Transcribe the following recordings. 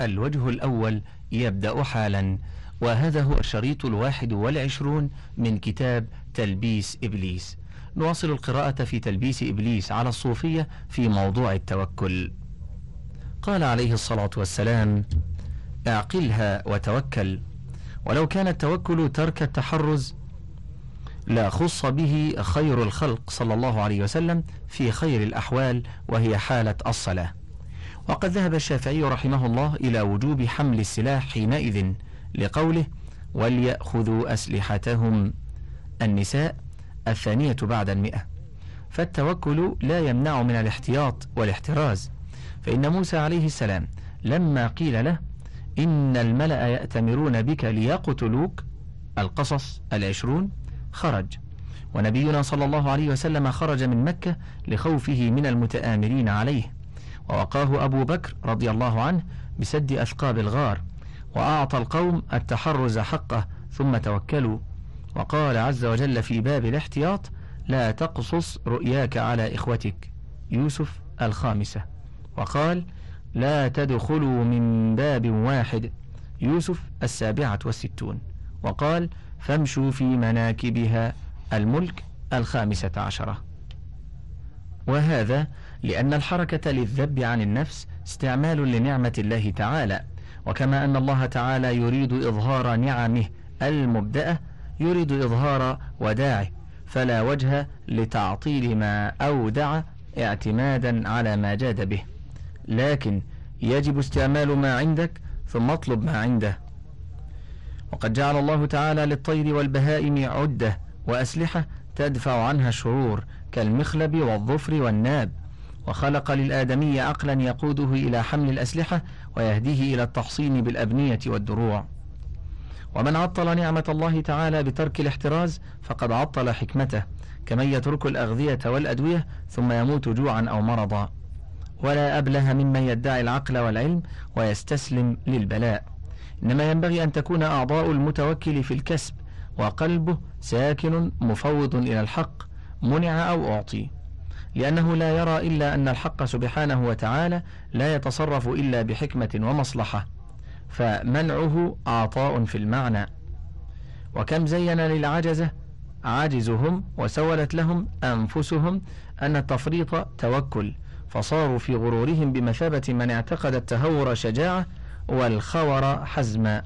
الوجه الأول يبدأ حالا وهذا هو الشريط الواحد والعشرون من كتاب تلبيس إبليس. نواصل القراءة في تلبيس إبليس على الصوفية في موضوع التوكل. قال عليه الصلاة والسلام أعقلها وتوكل ولو كان التوكل ترك التحرز لا خص به خير الخلق صلى الله عليه وسلم في خير الأحوال وهي حالة الصلاة. وقد ذهب الشافعي رحمه الله إلى وجوب حمل السلاح حينئذ لقوله وليأخذوا أسلحتهم النساء الثانية بعد المئة. فالتوكل لا يمنع من الاحتياط والاحتراز. فإن موسى عليه السلام لما قيل له إن الملأ يأتمرون بك ليقتلوك القصص العشرون خرج. ونبينا صلى الله عليه وسلم خرج من مكة لخوفه من المتآمرين عليه. ووقاه أبو بكر رضي الله عنه بسد أثقاب الغار وأعطى القوم التحرز حقه ثم توكلوا. وقال عز وجل في باب الاحتياط لا تقصص رؤياك على إخوتك. يوسف الخامسة. وقال لا تدخلوا من باب واحد. يوسف السابعة والستون. وقال فامشوا في مناكبها. الملك الخامسة عشرة. وهذا لأن الحركة للذب عن النفس استعمال لنعمة الله تعالى. وكما أن الله تعالى يريد إظهار نعمه المبدأة يريد إظهار وداعه. فلا وجه لتعطيل ما أودع اعتمادا على ما جاد به. لكن يجب استعمال ما عندك ثم اطلب ما عنده. وقد جعل الله تعالى للطير والبهائم عدة وأسلحة تدفع عنها الشرور كالمخلب والظفر والناب. وخلق للآدمي عقلا يقوده إلى حمل الأسلحة ويهديه إلى التحصين بالأبنية والدروع. ومن عطل نعمة الله تعالى بترك الاحتراز فقد عطل حكمته كمن يترك الأغذية والأدوية ثم يموت جوعا أو مرضا. ولا أبله ممن يدعي العقل والعلم ويستسلم للبلاء. إنما ينبغي أن تكون أعضاء المتوكل في الكسب وقلبه ساكن مفوض إلى الحق منع أو أعطي. لأنه لا يرى إلا أن الحق سبحانه وتعالى لا يتصرف إلا بحكمة ومصلحة فمنعه عطاء في المعنى. وكم زين للعجزة؟ عاجزهم وسولت لهم أنفسهم أن التفريط توكل فصاروا في غرورهم بمثابة من اعتقد التهور شجاعة والخور حزما.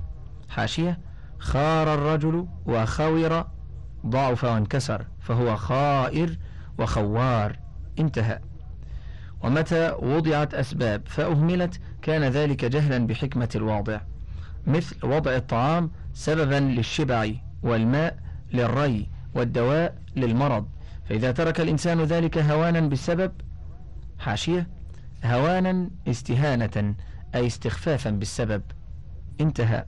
حاشية خار الرجل وخور ضعف وانكسر فهو خائر وخوار. انتهى. ومتى وضعت أسباب فأهملت كان ذلك جهلا بحكمة الواضع مثل وضع الطعام سببا للشبع والماء للري والدواء للمرض. فإذا ترك الإنسان ذلك هوانا بالسبب حاشية هوانا استهانة أي استخفافا بالسبب. انتهى.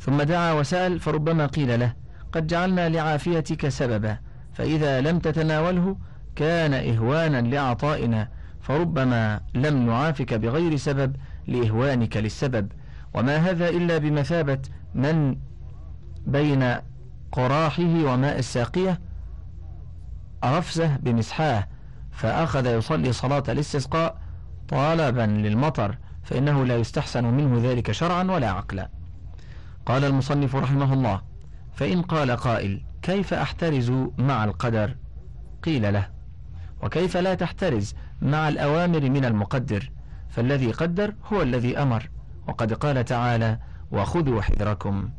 ثم دعا وسأل فربما قيل له قد جعلنا لعافيتك سببا فإذا لم تتناوله كان إهوانا لعطائنا فربما لم نعافك بغير سبب لإهوانك للسبب. وما هذا إلا بمثابة من بين قراحه وماء الساقية؟ رفزه بمسحاه فأخذ يصلي صلاة الاستسقاء طالبا للمطر فإنه لا يستحسن منه ذلك شرعا ولا عقلا. قال المصنف رحمه الله فإن قال قائل كيف أحترز مع القدر؟ قيل له وكيف لا تحترز مع الأوامر من المقدر؟ فالذي قدر هو الذي أمر. وقد قال تعالى وخذوا حذركم.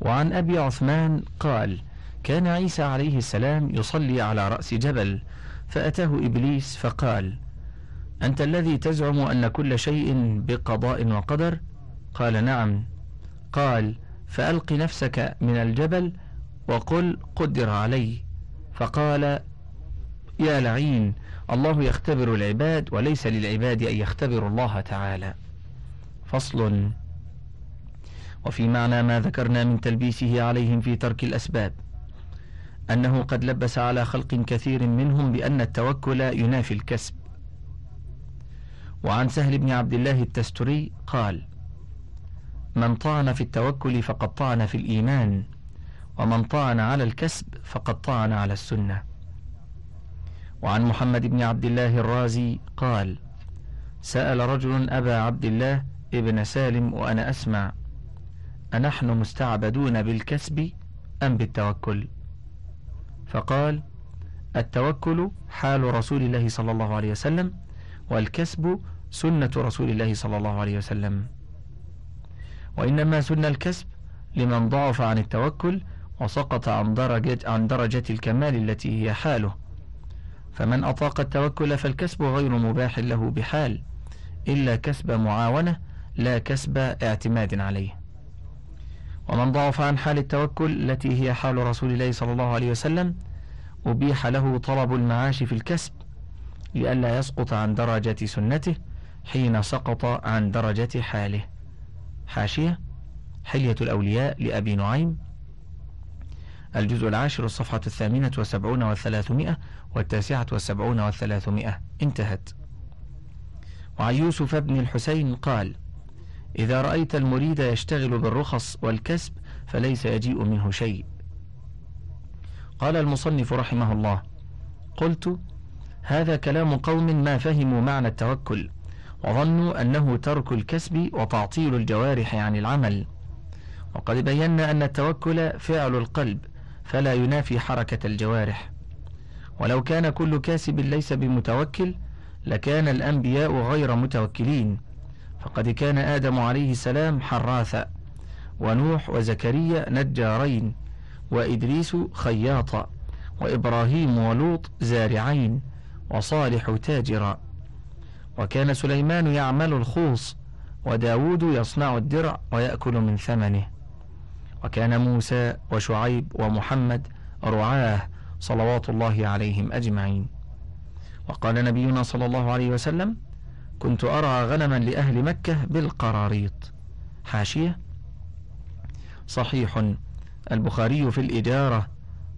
وعن أبي عثمان قال كان عيسى عليه السلام يصلي على رأس جبل فأتاه إبليس فقال أنت الذي تزعم أن كل شيء بقضاء وقدر؟ قال نعم. قال فألق نفسك من الجبل وقل قدر علي. فقال يا لعين الله يختبر العباد وليس للعباد أن يختبروا الله تعالى. فصل. وفي معنى ما ذكرنا من تلبيسه عليهم في ترك الأسباب أنه قد لبس على خلق كثير منهم بأن التوكل ينافي الكسب. وعن سهل بن عبد الله التستري قال من طعن في التوكل فقد طعن في الإيمان ومن طعن على الكسب فقد طعن على السنة. وعن محمد بن عبد الله الرازي قال سأل رجل أبا عبد الله ابن سالم وأنا أسمع أنحن مستعبدون بالكسب أم بالتوكل؟ فقال التوكل حال رسول الله صلى الله عليه وسلم والكسب سنة رسول الله صلى الله عليه وسلم. وإنما سن الكسب لمن ضعف عن التوكل وسقط عن درجة, عن درجة الكمال التي هي حاله. فمن أطاق التوكل فالكسب غير مباح له بحال إلا كسب معاونة لا كسب اعتماد عليه. ومن ضعف عن حال التوكل التي هي حال رسول الله صلى الله عليه وسلم أبيح له طلب المعاش في الكسب لئلا يسقط عن درجة سنته حين سقط عن درجة حاله. حاشية حلية الأولياء لأبي نعيم. الجزء العاشر الصفحة الثامنة والسبعون والثلاثمائة والتاسعة والسبعون والثلاثمائة انتهت. وعن يوسف بن الحسين قال إذا رأيت المريد يشتغل بالرخص والكسب فليس يجيء منه شيء. قال المصنف رحمه الله قلت هذا كلام قوم ما فهموا معنى التوكل وظنوا أنه ترك الكسب وتعطيل الجوارح عن العمل. وقد بينا أن التوكل فعل القلب فلا ينافي حركة الجوارح. ولو كان كل كاسب ليس بمتوكل لكان الأنبياء غير متوكلين. فقد كان آدم عليه السلام حراثا ونوح وزكريا نجارين وإدريس خياطا وإبراهيم ولوط زارعين وصالح تاجرا. وكان سليمان يعمل الخوص وداود يصنع الدرع ويأكل من ثمنه. وكان موسى وشعيب ومحمد رعاه صلوات الله عليهم أجمعين. وقال نبينا صلى الله عليه وسلم كنت أرى غنما لأهل مكة بالقراريط. حاشية. صحيح. البخاري في الإجارة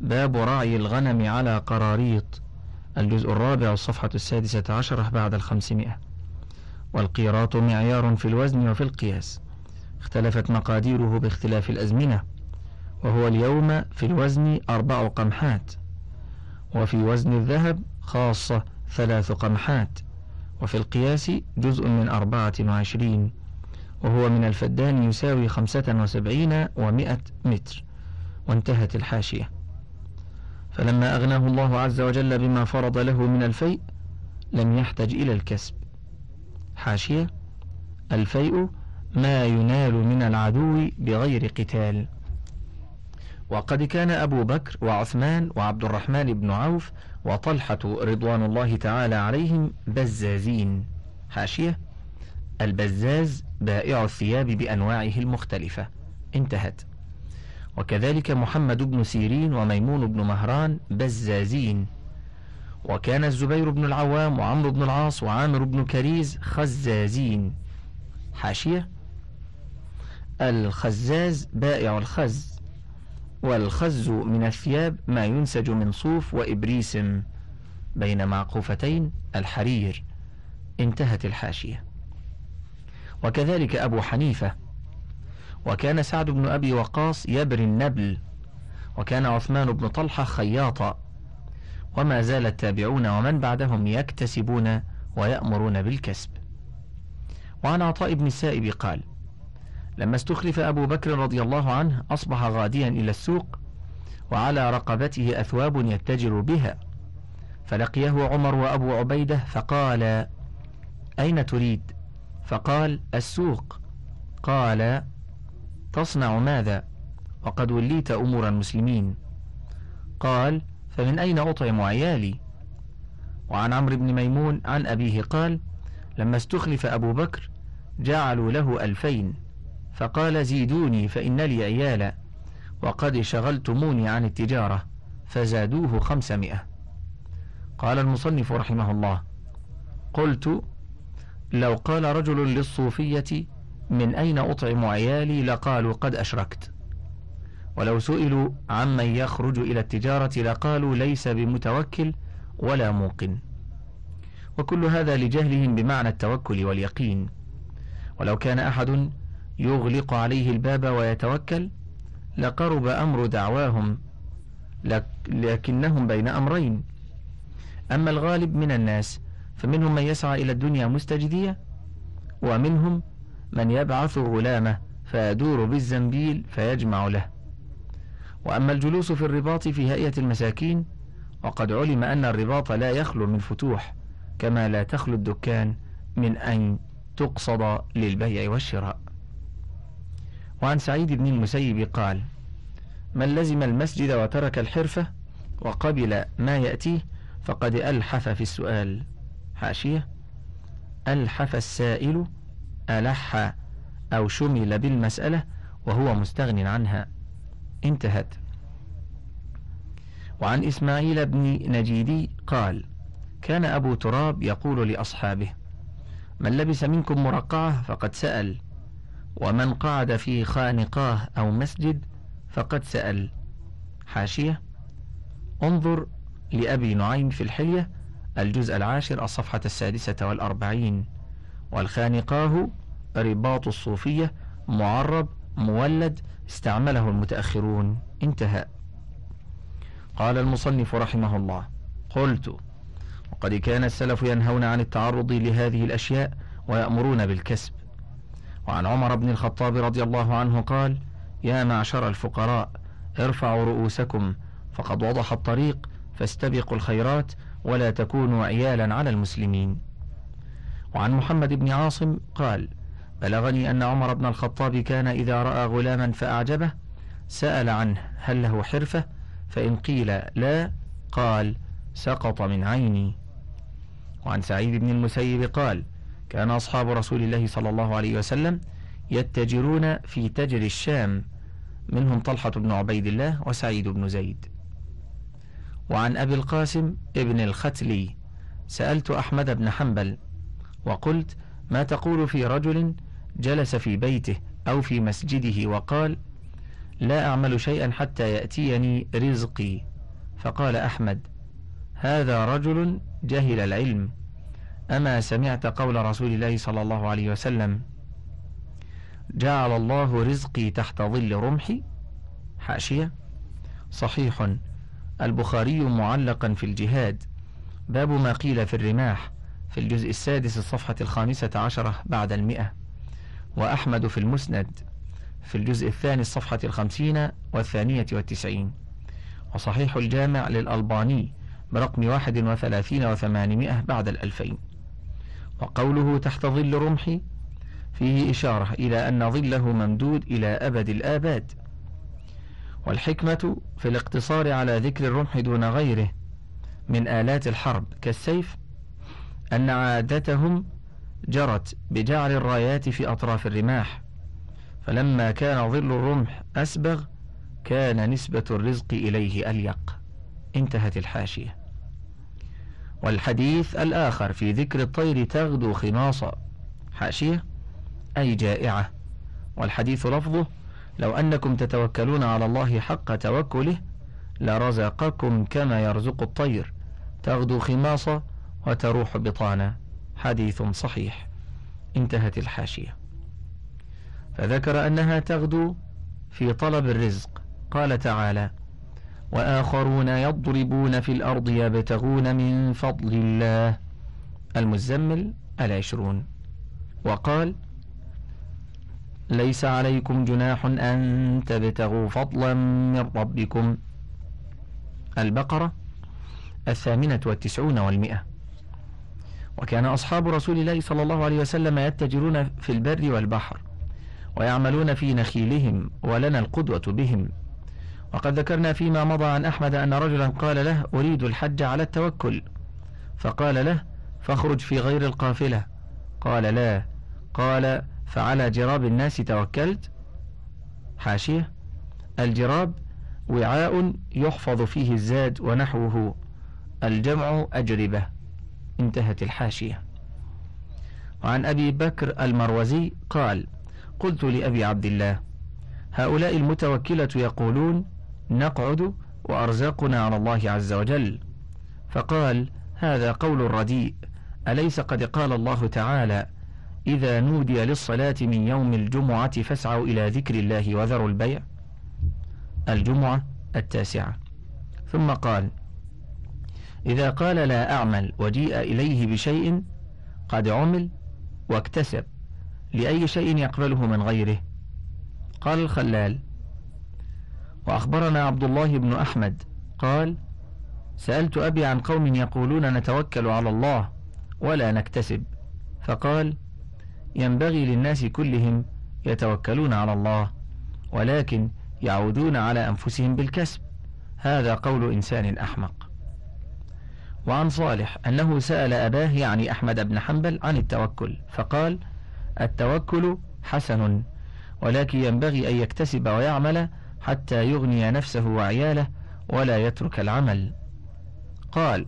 باب رعي الغنم على قراريط. الجزء الرابع الصفحة السادسة عشرة بعد الخمسمائة. والقيراط معيار في الوزن وفي القياس. اختلفت مقاديره باختلاف الأزمنة. وهو اليوم في الوزن أربع قمحات. وفي وزن الذهب خاصة ثلاث قمحات وفي القياس جزء من أربعة وعشرين وهو من الفدان يساوي خمسة وسبعين ومائة متر وانتهت الحاشية. فلما أغناه الله عز وجل بما فرض له من الفيء لم يحتج إلى الكسب. حاشية الفيء ما ينال من العدو بغير قتال. وقد كان أبو بكر وعثمان وعبد الرحمن بن عوف وطلحة رضوان الله تعالى عليهم بزازين. حاشية. البزاز بائع الثياب بأنواعه المختلفة. انتهت. وكذلك محمد بن سيرين وميمون بن مهران بزازين. وكان الزبير بن العوام وعمرو بن العاص وعامر بن كريز خزازين. حاشية. الخزاز بائع الخز. والخز من الثياب ما ينسج من صوف وإبريسم بين معقوفتين الحرير. انتهت الحاشية. وكذلك أبو حنيفة. وكان سعد بن أبي وقاص يبري النبل. وكان عثمان بن طلحة خياطا. وما زال التابعون ومن بعدهم يكتسبون ويأمرون بالكسب. وعن عطاء بن السائب قال لما استخلف أبو بكر رضي الله عنه أصبح غاديا إلى السوق وعلى رقبته أثواب يتجر بها. فلقيه عمر وأبو عبيدة فقال أين تريد؟ فقال السوق. قال تصنع ماذا؟ وقد وليت أمور المسلمين. قال فمن أين أطعم عيالي؟ وعن عمرو بن ميمون عن أبيه قال لما استخلف أبو بكر جعلوا له ألفين. فقال زيدوني فإن لي عيالا وقد شغلتموني عن التجارة فزادوه خمسمائة. قال المصنف رحمه الله قلت لو قال رجل للصوفية من أين أطعم عيالي لقالوا قد أشركت. ولو سئلوا عمن يخرج إلى التجارة لقالوا ليس بمتوكل ولا موقن. وكل هذا لجهلهم بمعنى التوكل واليقين. ولو كان أحد يغلق عليه الباب ويتوكل لقرب أمر دعواهم لكنهم بين أمرين. أما الغالب من الناس فمنهم من يسعى إلى الدنيا مستجدية ومنهم من يبعث غلامه فيدور بالزنبيل فيجمع له. وأما الجلوس في الرباط في هيئة المساكين وقد علم أن الرباط لا يخلو من فتوح كما لا تخلو الدكان من أن تقصد للبيع والشراء. وعن سعيد بن المسيب قال من لزم المسجد وترك الحرفة وقبل ما يأتيه فقد ألحف في السؤال. حاشية ألحف السائل ألح أو شمل بالمسألة وهو مستغن عنها. انتهت. وعن إسماعيل بن نجيدي قال كان أبو تراب يقول لأصحابه من لبس منكم مرقعة فقد سأل ومن قعد في خانقاه أو مسجد فقد سأل. حاشية. انظر لأبي نعيم في الحلية الجزء العاشر الصفحة السادسة والأربعين. والخانقاه رباط الصوفية معرب مولد استعمله المتأخرون. انتهى. قال المصنف رحمه الله. قلت وقد كان السلف ينهون عن التعرض لهذه الأشياء ويأمرون بالكسب. وعن عمر بن الخطاب رضي الله عنه قال يا معشر الفقراء ارفعوا رؤوسكم فقد وضح الطريق فاستبقوا الخيرات ولا تكونوا عيالا على المسلمين. وعن محمد بن عاصم قال بلغني أن عمر بن الخطاب كان إذا رأى غلاما فأعجبه سأل عنه هل له حرفة؟ فإن قيل لا قال سقط من عيني. وعن سعيد بن المسيب قال كان أصحاب رسول الله صلى الله عليه وسلم يتجرون في تجر الشام. منهم طلحة بن عبيد الله وسعيد بن زيد. وعن أبي القاسم ابن الختلي سألت أحمد بن حنبل وقلت ما تقول في رجل جلس في بيته أو في مسجده وقال لا أعمل شيئا حتى يأتيني رزقي فقال أحمد هذا رجل جهل العلم أما سمعت قول رسول الله صلى الله عليه وسلم جعل الله رزقي تحت ظل رمحي حاشية صحيح. البخاري معلقا في الجهاد. باب ما قيل في الرماح في الجزء السادس الصفحة الخامسة عشرة بعد المئة. وأحمد في المسند في الجزء الثاني الصفحة الخمسين والثانية والتسعين. وصحيح الجامع للألباني برقم واحد وثلاثين وثمانمائة بعد الألفين. وقوله تحت ظل رمحي فيه إشارة إلى أن ظله ممدود إلى أبد الآباد. والحكمة في الاقتصار على ذكر الرمح دون غيره من آلات الحرب كالسيف أن عادتهم جرت بجعل الرايات في أطراف الرماح. فلما كان ظل الرمح أسبغ كان نسبة الرزق إليه أليق. انتهت الحاشية. والحديث الآخر في ذكر الطير تغدو خماصا حاشية؟ أي جائعة. والحديث لفظه لو أنكم تتوكلون على الله حق توكله لرزقكم كما يرزق الطير. تغدو خماصا وتروح بطانا. حديث صحيح. انتهت الحاشية. فذكر أنها تغدو في طلب الرزق. قال تعالى وآخرون يضربون في الأرض يبتغون من فضل الله. المزمل العشرون. وقال ليس عليكم جناح أن تبتغوا فضلا من ربكم. البقرة الثامنة والتسعون والمئة. وكان أصحاب رسول الله صلى الله عليه وسلم يتجرون في البر والبحر ويعملون في نخيلهم ولنا القدوة بهم. وقد ذكرنا فيما مضى عن أحمد أن رجلا قال له أريد الحج على التوكل. فقال له فاخرج في غير القافلة. قال لا. قال فعلى جراب الناس توكلت. حاشية. الجراب وعاء يحفظ فيه الزاد ونحوه. الجمع أجربة. انتهت الحاشية. وعن أبي بكر المروزي قال قلت لأبي عبد الله هؤلاء المتوكلة يقولون نقعد وأرزاقنا على الله عز وجل. فقال هذا قول رديء. أليس قد قال الله تعالى إذا نودي للصلاة من يوم الجمعة فاسعوا إلى ذكر الله وذروا البيع؟ الجمعة التاسعة. ثم قال إذا قال لا أعمل وجيء إليه بشيء قد عمل واكتسب لأي شيء يقبله من غيره؟ قال الخلال وأخبرنا عبد الله بن أحمد قال سألت أبي عن قوم يقولون نتوكل على الله ولا نكتسب. فقال ينبغي للناس كلهم يتوكلون على الله ولكن يعودون على أنفسهم بالكسب. هذا قول إنسان أحمق. وعن صالح أنه سأل أباه يعني أحمد بن حنبل عن التوكل فقال التوكل حسن ولكن ينبغي أن يكتسب ويعمل حتى يغني نفسه وعياله ولا يترك العمل. قال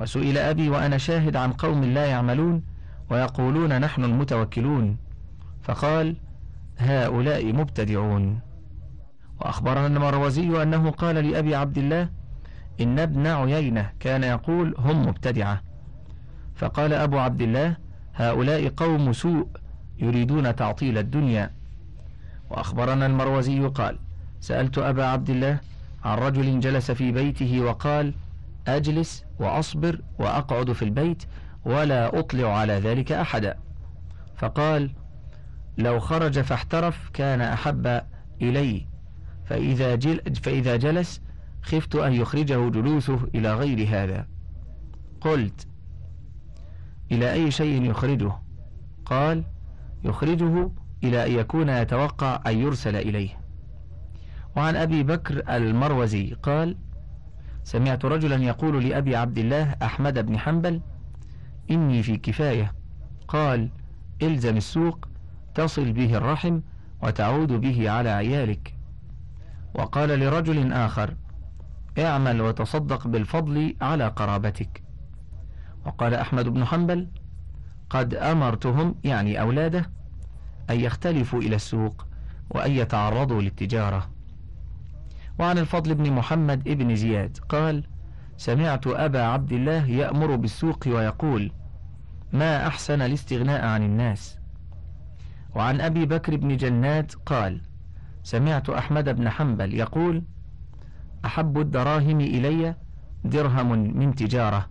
وسئل أبي وأنا شاهد عن قوم لا يعملون ويقولون نحن المتوكلون. فقال هؤلاء مبتدعون. وأخبرنا المروزي أنه قال لأبي عبد الله إن ابن عيينة كان يقول هم مبتدعة. فقال أبو عبد الله هؤلاء قوم سوء يريدون تعطيل الدنيا. وأخبرنا المروزي قال سألت أبا عبد الله عن رجل جلس في بيته وقال أجلس وأصبر وأقعد في البيت ولا أطلع على ذلك أحدا. فقال لو خرج فاحترف كان أحب إلي فإذا, جل فإذا جلس خفت أن يخرجه جلوسه إلى غير هذا. قلت إلى أي شيء يخرجه؟ قال يخرجه إلى أن يكون يتوقع أن يرسل إليه. وعن أبي بكر المروزي قال سمعت رجلا يقول لأبي عبد الله أحمد بن حنبل إني في كفاية. قال إلزم السوق تصل به الرحم وتعود به على عيالك. وقال لرجل آخر اعمل وتصدق بالفضل على قرابتك. وقال أحمد بن حنبل قد أمرتهم يعني أولاده أن يختلفوا إلى السوق وأن يتعرضوا للتجارة. وعن الفضل بن محمد ابن زياد قال سمعت أبا عبد الله يأمر بالسوق ويقول ما أحسن الاستغناء عن الناس؟ وعن أبي بكر بن جنات قال سمعت أحمد بن حنبل يقول أحب الدراهم إلي درهم من تجارة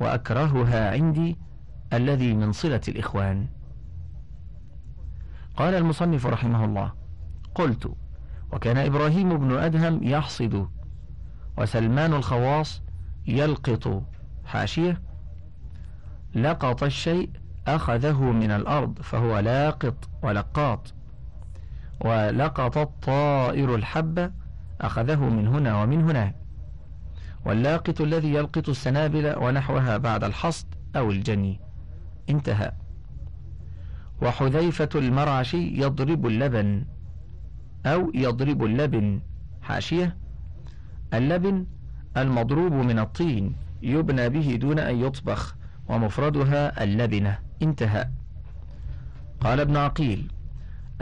وأكرهها عندي الذي من صلة الإخوان. قال المصنف رحمه الله قلت وكان إبراهيم بن أدهم يحصد وسلمان الخواص يلقط. حاشية. لقط الشيء أخذه من الأرض فهو لاقط ولقاط. ولقط الطائر الحبة أخذه من هنا ومن هنا واللاقط الذي يلقط السنابل ونحوها بعد الحصد أو الجني. انتهى. وحذيفة المرعشي يضرب اللبن. أو يضرب اللبن. حاشية. اللبن المضروب من الطين يبنى به دون أن يطبخ ومفردها اللبنة. انتهى. قال ابن عقيل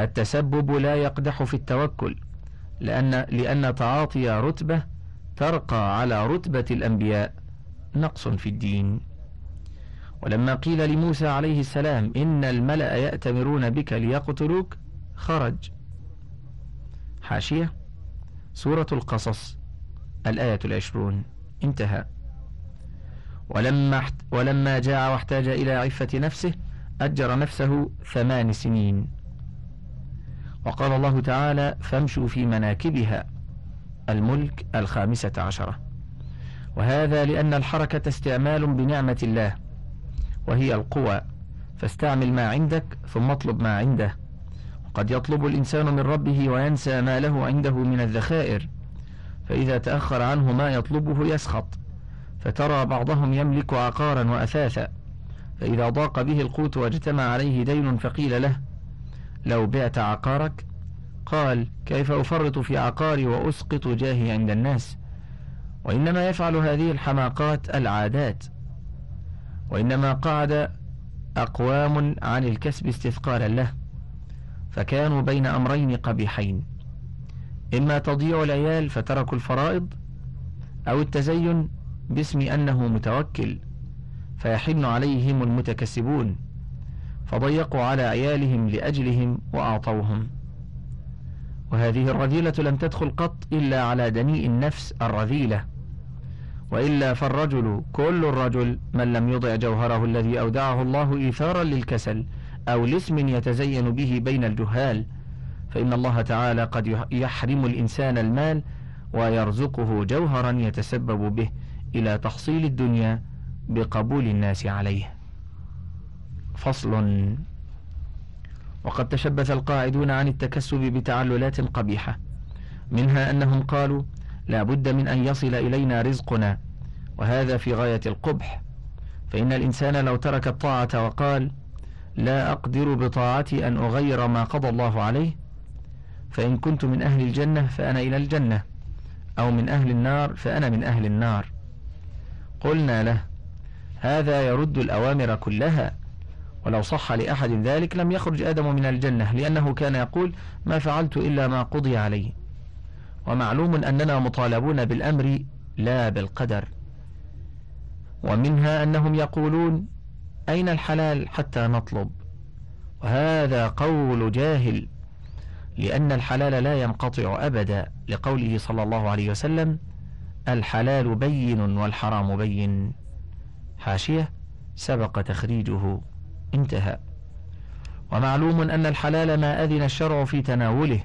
التسبب لا يقدح في التوكل لأن, لأن تعاطي رتبة ترقى على رتبة الأنبياء. نقص في الدين. ولما قيل لموسى عليه السلام إن الملأ يأتمرون بك ليقتلوك خرج. حاشية سورة القصص الآية العشرون. انتهى. ولما, ولما جاء واحتاج إلى عفة نفسه أجر نفسه ثمان سنين. وقال الله تعالى فامشوا في مناكبها. الملك الخامسة عشرة. وهذا لأن الحركة استعمال بنعمة الله وهي القوى. فاستعمل ما عندك ثم اطلب ما عنده. قد يطلب الإنسان من ربه وينسى ما له عنده من الذخائر فإذا تأخر عنه ما يطلبه يسخط فترى بعضهم يملك عقارا وأثاثا فإذا ضاق به القوت واجتمع عليه دين فقيل له لو بعت عقارك؟ قال كيف أفرط في عقاري وأسقط جاهي عند الناس؟ وإنما يفعل هذه الحماقات العادات وإنما قعد أقوام عن الكسب استثقالا له. فكانوا بين أمرين قبيحين. إما تضييع العيال فتركوا الفرائض أو التزين باسم أنه متوكل فيحن عليهم المتكسبون فضيقوا على عيالهم لأجلهم وأعطوهم. وهذه الرذيلة لم تدخل قط إلا على دنيء النفس الرذيلة وإلا فالرجل كل الرجل من لم يضع جوهره الذي أودعه الله إيثارا للكسل أو لاسم يتزين به بين الجهال فإن الله تعالى قد يحرم الإنسان المال ويرزقه جوهرا يتسبب به إلى تحصيل الدنيا بقبول الناس عليه. فصل. وقد تشبث القاعدون عن التكسب بتعللات قبيحة منها أنهم قالوا لا بد من أن يصل إلينا رزقنا وهذا في غاية القبح فإن الإنسان لو ترك الطاعة وقال لا أقدر بطاعتي أن أغير ما قضى الله عليه فإن كنت من أهل الجنة فأنا إلى الجنة أو من أهل النار فأنا من أهل النار. قلنا له هذا يرد الأوامر كلها ولو صح لأحد ذلك لم يخرج آدم من الجنة لأنه كان يقول ما فعلت إلا ما قضي علي ومعلوم أننا مطالبون بالأمر لا بالقدر ومنها أنهم يقولون أين الحلال حتى نطلب؟ وهذا قول جاهل لأن الحلال لا ينقطع أبدا لقوله صلى الله عليه وسلم الحلال بين والحرام بين. حاشية سبق تخريجه. انتهى. ومعلوم أن الحلال ما أذن الشرع في تناوله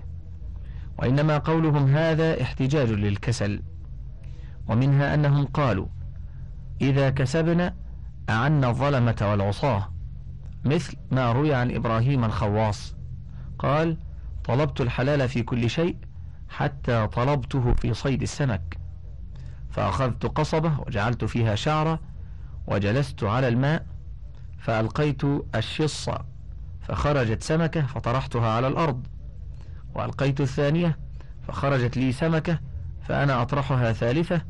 وإنما قولهم هذا احتجاج للكسل. ومنها أنهم قالوا إذا كسبنا أعنا الظلمة والعصاة مثل ما روي عن إبراهيم الخواص. قال طلبت الحلال في كل شيء حتى طلبته في صيد السمك. فأخذت قصبة وجعلت فيها شعرة وجلست على الماء فألقيت الشص فخرجت سمكة فطرحتها على الأرض. وألقيت الثانية فخرجت لي سمكة فأنا أطرحها ثالثة.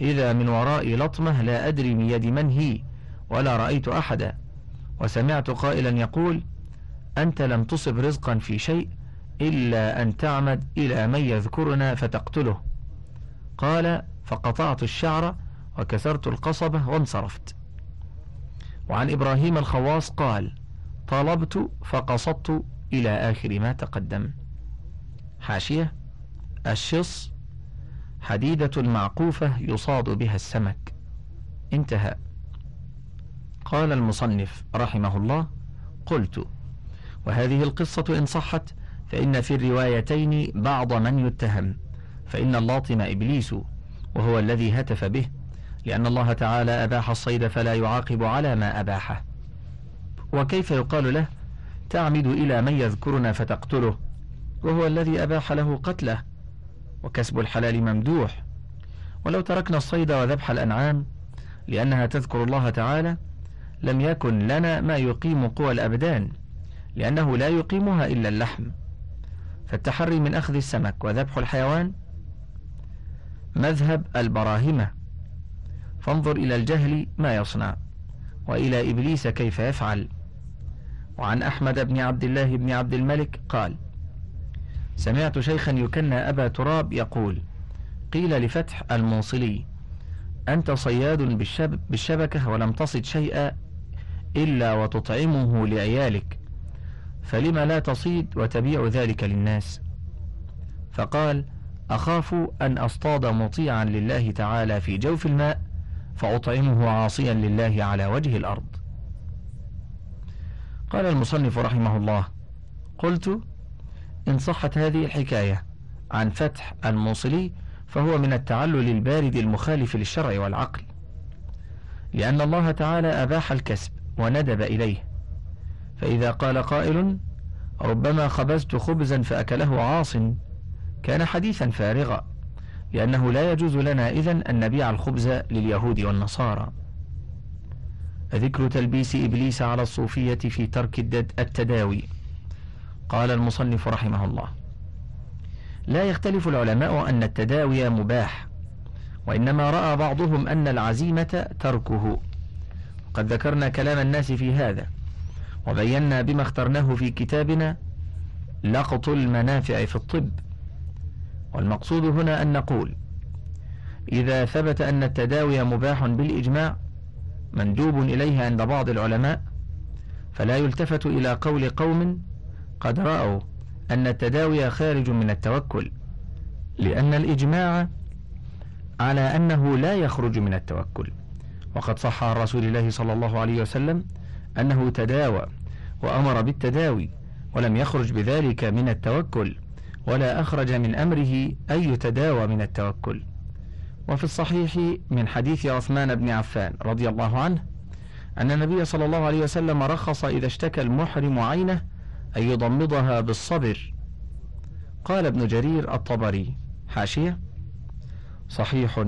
إذا من ورائي لطمة لا أدري من يد من هي. ولا رأيت أحدا. وسمعت قائلا يقول أنت لم تصب رزقا في شيء إلا أن تعمد إلى من يذكرنا فتقتله. قال فقطعت الشعر وكسرت القصبة وانصرفت. وعن إبراهيم الخواص قال طلبت فقصدت إلى آخر ما تقدم. حاشية الشص حديدة معقوفة يصاد بها السمك. انتهى. قال المصنف رحمه الله قلت وهذه القصة إن صحت فإن في الروايتين بعض من يتهم فإن اللاطم إبليس وهو الذي هتف به لأن الله تعالى أباح الصيد فلا يعاقب على ما أباحه. وكيف يقال له تعمد إلى من يذكرنا فتقتله وهو الذي أباح له قتله وكسب الحلال ممدوح ولو تركنا الصيد وذبح الأنعام لأنها تذكر الله تعالى لم يكن لنا ما يقيم قوى الأبدان لأنه لا يقيمها إلا اللحم. فالتحري من أخذ السمك وذبح الحيوان؟ مذهب البراهمة. فانظر إلى الجهل ما يصنع وإلى إبليس كيف يفعل. وعن أحمد بن عبد الله بن عبد الملك قال سمعت شيخا يكنى أبا تراب يقول قيل لفتح الموصلي أنت صياد بالشب بالشبكة ولم تصد شيئا؟ إلا وتطعمه لعيالك فلم لا تصيد وتبيع ذلك للناس؟ فقال أخاف أن أصطاد مطيعا لله تعالى في جوف الماء فأطعمه عاصيا لله على وجه الأرض. قال المصنف رحمه الله قلت إن صحت هذه الحكاية عن فتح الموصلي فهو من التعلل البارد المخالف للشرع والعقل لأن الله تعالى أباح الكسب وندب إليه. فإذا قال قائل ربما خبزت خبزا فأكله عاص كان حديثا فارغا لأنه لا يجوز لنا إذن أن نبيع الخبز لليهود والنصارى. ذكر تلبيس إبليس على الصوفية في ترك التداوي. قال المصنف رحمه الله لا يختلف العلماء أن التداوي مباح وإنما رأى بعضهم أن العزيمة تركه. قد ذكرنا كلام الناس في هذا وبينا بما اخترناه في كتابنا لقط المنافع في الطب. والمقصود هنا أن نقول إذا ثبت أن التداوي مباح بالإجماع مندوب إليه عند بعض العلماء فلا يلتفت إلى قول قوم قد رأوا أن التداوي خارج من التوكل لأن الإجماع على أنه لا يخرج من التوكل. وقد صح عن رسول الله صلى الله عليه وسلم أنه تداوى وأمر بالتداوي ولم يخرج بذلك من التوكل ولا أخرج من أمره أن يتداوى من التوكل. وفي الصحيح من حديث عثمان بن عفان رضي الله عنه أن النبي صلى الله عليه وسلم رخص إذا اشتكى المحرم عينه أن يضمضها بالصبر. قال ابن جرير الطبري حاشية. صحيح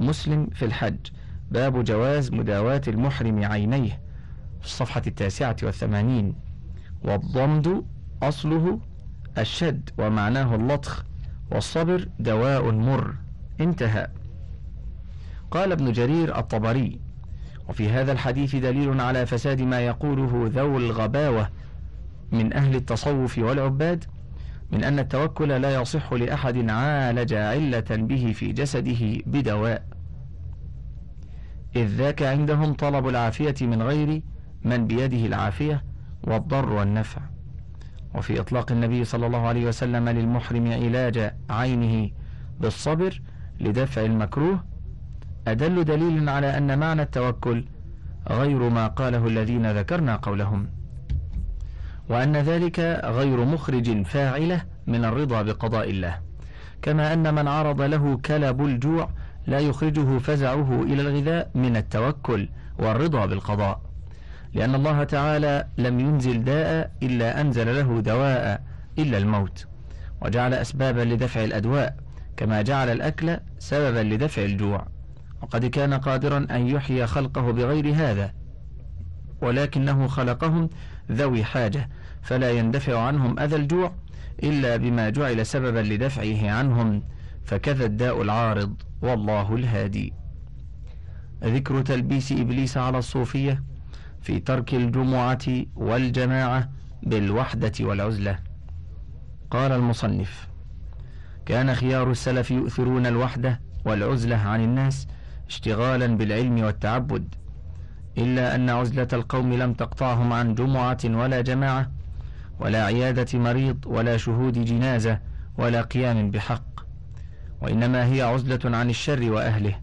مسلم في الحج. باب جواز مداواة المحرم عينيه في الصفحة التاسعة والثمانين. والضمد أصله الشد ومعناه اللطخ والصبر دواء مر. انتهى. قال ابن جرير الطبري وفي هذا الحديث دليل على فساد ما يقوله ذو الغباوة من أهل التصوف والعباد من أن التوكل لا يصح لأحد عالج علة به في جسده بدواء. إذ ذاك عندهم طلب العافية من غير من بيده العافية والضر والنفع. وفي إطلاق النبي صلى الله عليه وسلم للمحرم علاج عينه بالصبر لدفع المكروه أدل دليل على أن معنى التوكل غير ما قاله الذين ذكرنا قولهم. وأن ذلك غير مخرج فاعلة من الرضا بقضاء الله. كما أن من عرض له كلب الجوع لا يخرجه فزعه إلى الغذاء من التوكل والرضا بالقضاء. لأن الله تعالى لم ينزل داء إلا أنزل له دواء إلا الموت. وجعل أسبابا لدفع الأدواء كما جعل الأكل سببا لدفع الجوع. وقد كان قادرا أن يحيي خلقه بغير هذا ولكنه خلقهم ذوي حاجة فلا يندفع عنهم أذى الجوع إلا بما جعل سببا لدفعه عنهم فكذا الداء العارض. والله الهادي. ذكر تلبيس إبليس على الصوفية في ترك الجمعة والجماعة بالوحدة والعزلة. قال المصنف كان خيار السلف يؤثرون الوحدة والعزلة عن الناس اشتغالا بالعلم والتعبد إلا أن عزلة القوم لم تقطعهم عن جمعة ولا جماعة ولا عيادة مريض ولا شهود جنازة ولا قيام بحق. وإنما هي عزلة عن الشر وأهله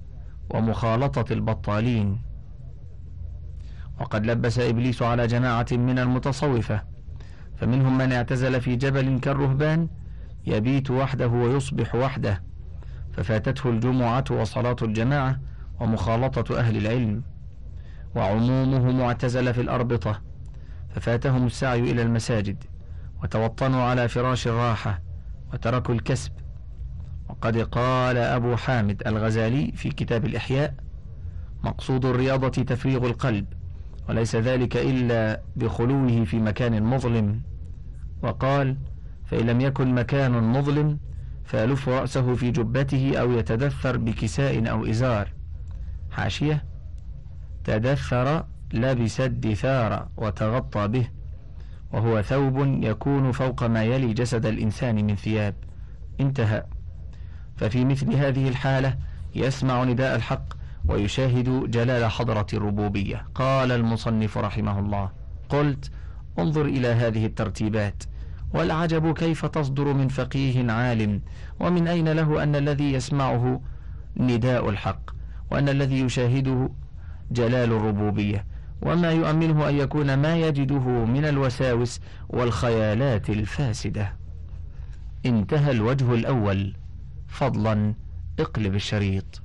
ومخالطة البطالين. وقد لبس إبليس على جماعة من المتصوفة فمنهم من اعتزل في جبل كالرهبان يبيت وحده ويصبح وحده ففاتته الجمعة وصلاة الجماعة ومخالطة أهل العلم وعمومه معتزل في الأربطة ففاتهم السعي إلى المساجد وتوطنوا على فراش الراحة وتركوا الكسب وقد قال أبو حامد الغزالي في كتاب الإحياء مقصود الرياضة تفريغ القلب وليس ذلك إلا بخلوه في مكان مظلم. وقال فإن لم يكن مكان مظلم فيلف رأسه في جبته أو يتدثر بكساء أو إزار. حاشية تدثر لبس الدثار وتغطى به وهو ثوب يكون فوق ما يلي جسد الإنسان من ثياب. انتهى. ففي مثل هذه الحالة يسمع نداء الحق ويشاهد جلال حضرة الربوبية. قال المصنف رحمه الله قلت انظر إلى هذه الترتيبات. والعجب كيف تصدر من فقيه عالم ومن أين له أن الذي يسمعه نداء الحق وأن الذي يشاهده جلال الربوبية؟ وما يؤمنه أن يكون ما يجده من الوساوس والخيالات الفاسدة. انتهى الوجه الأول. فضلا اقلب الشريط.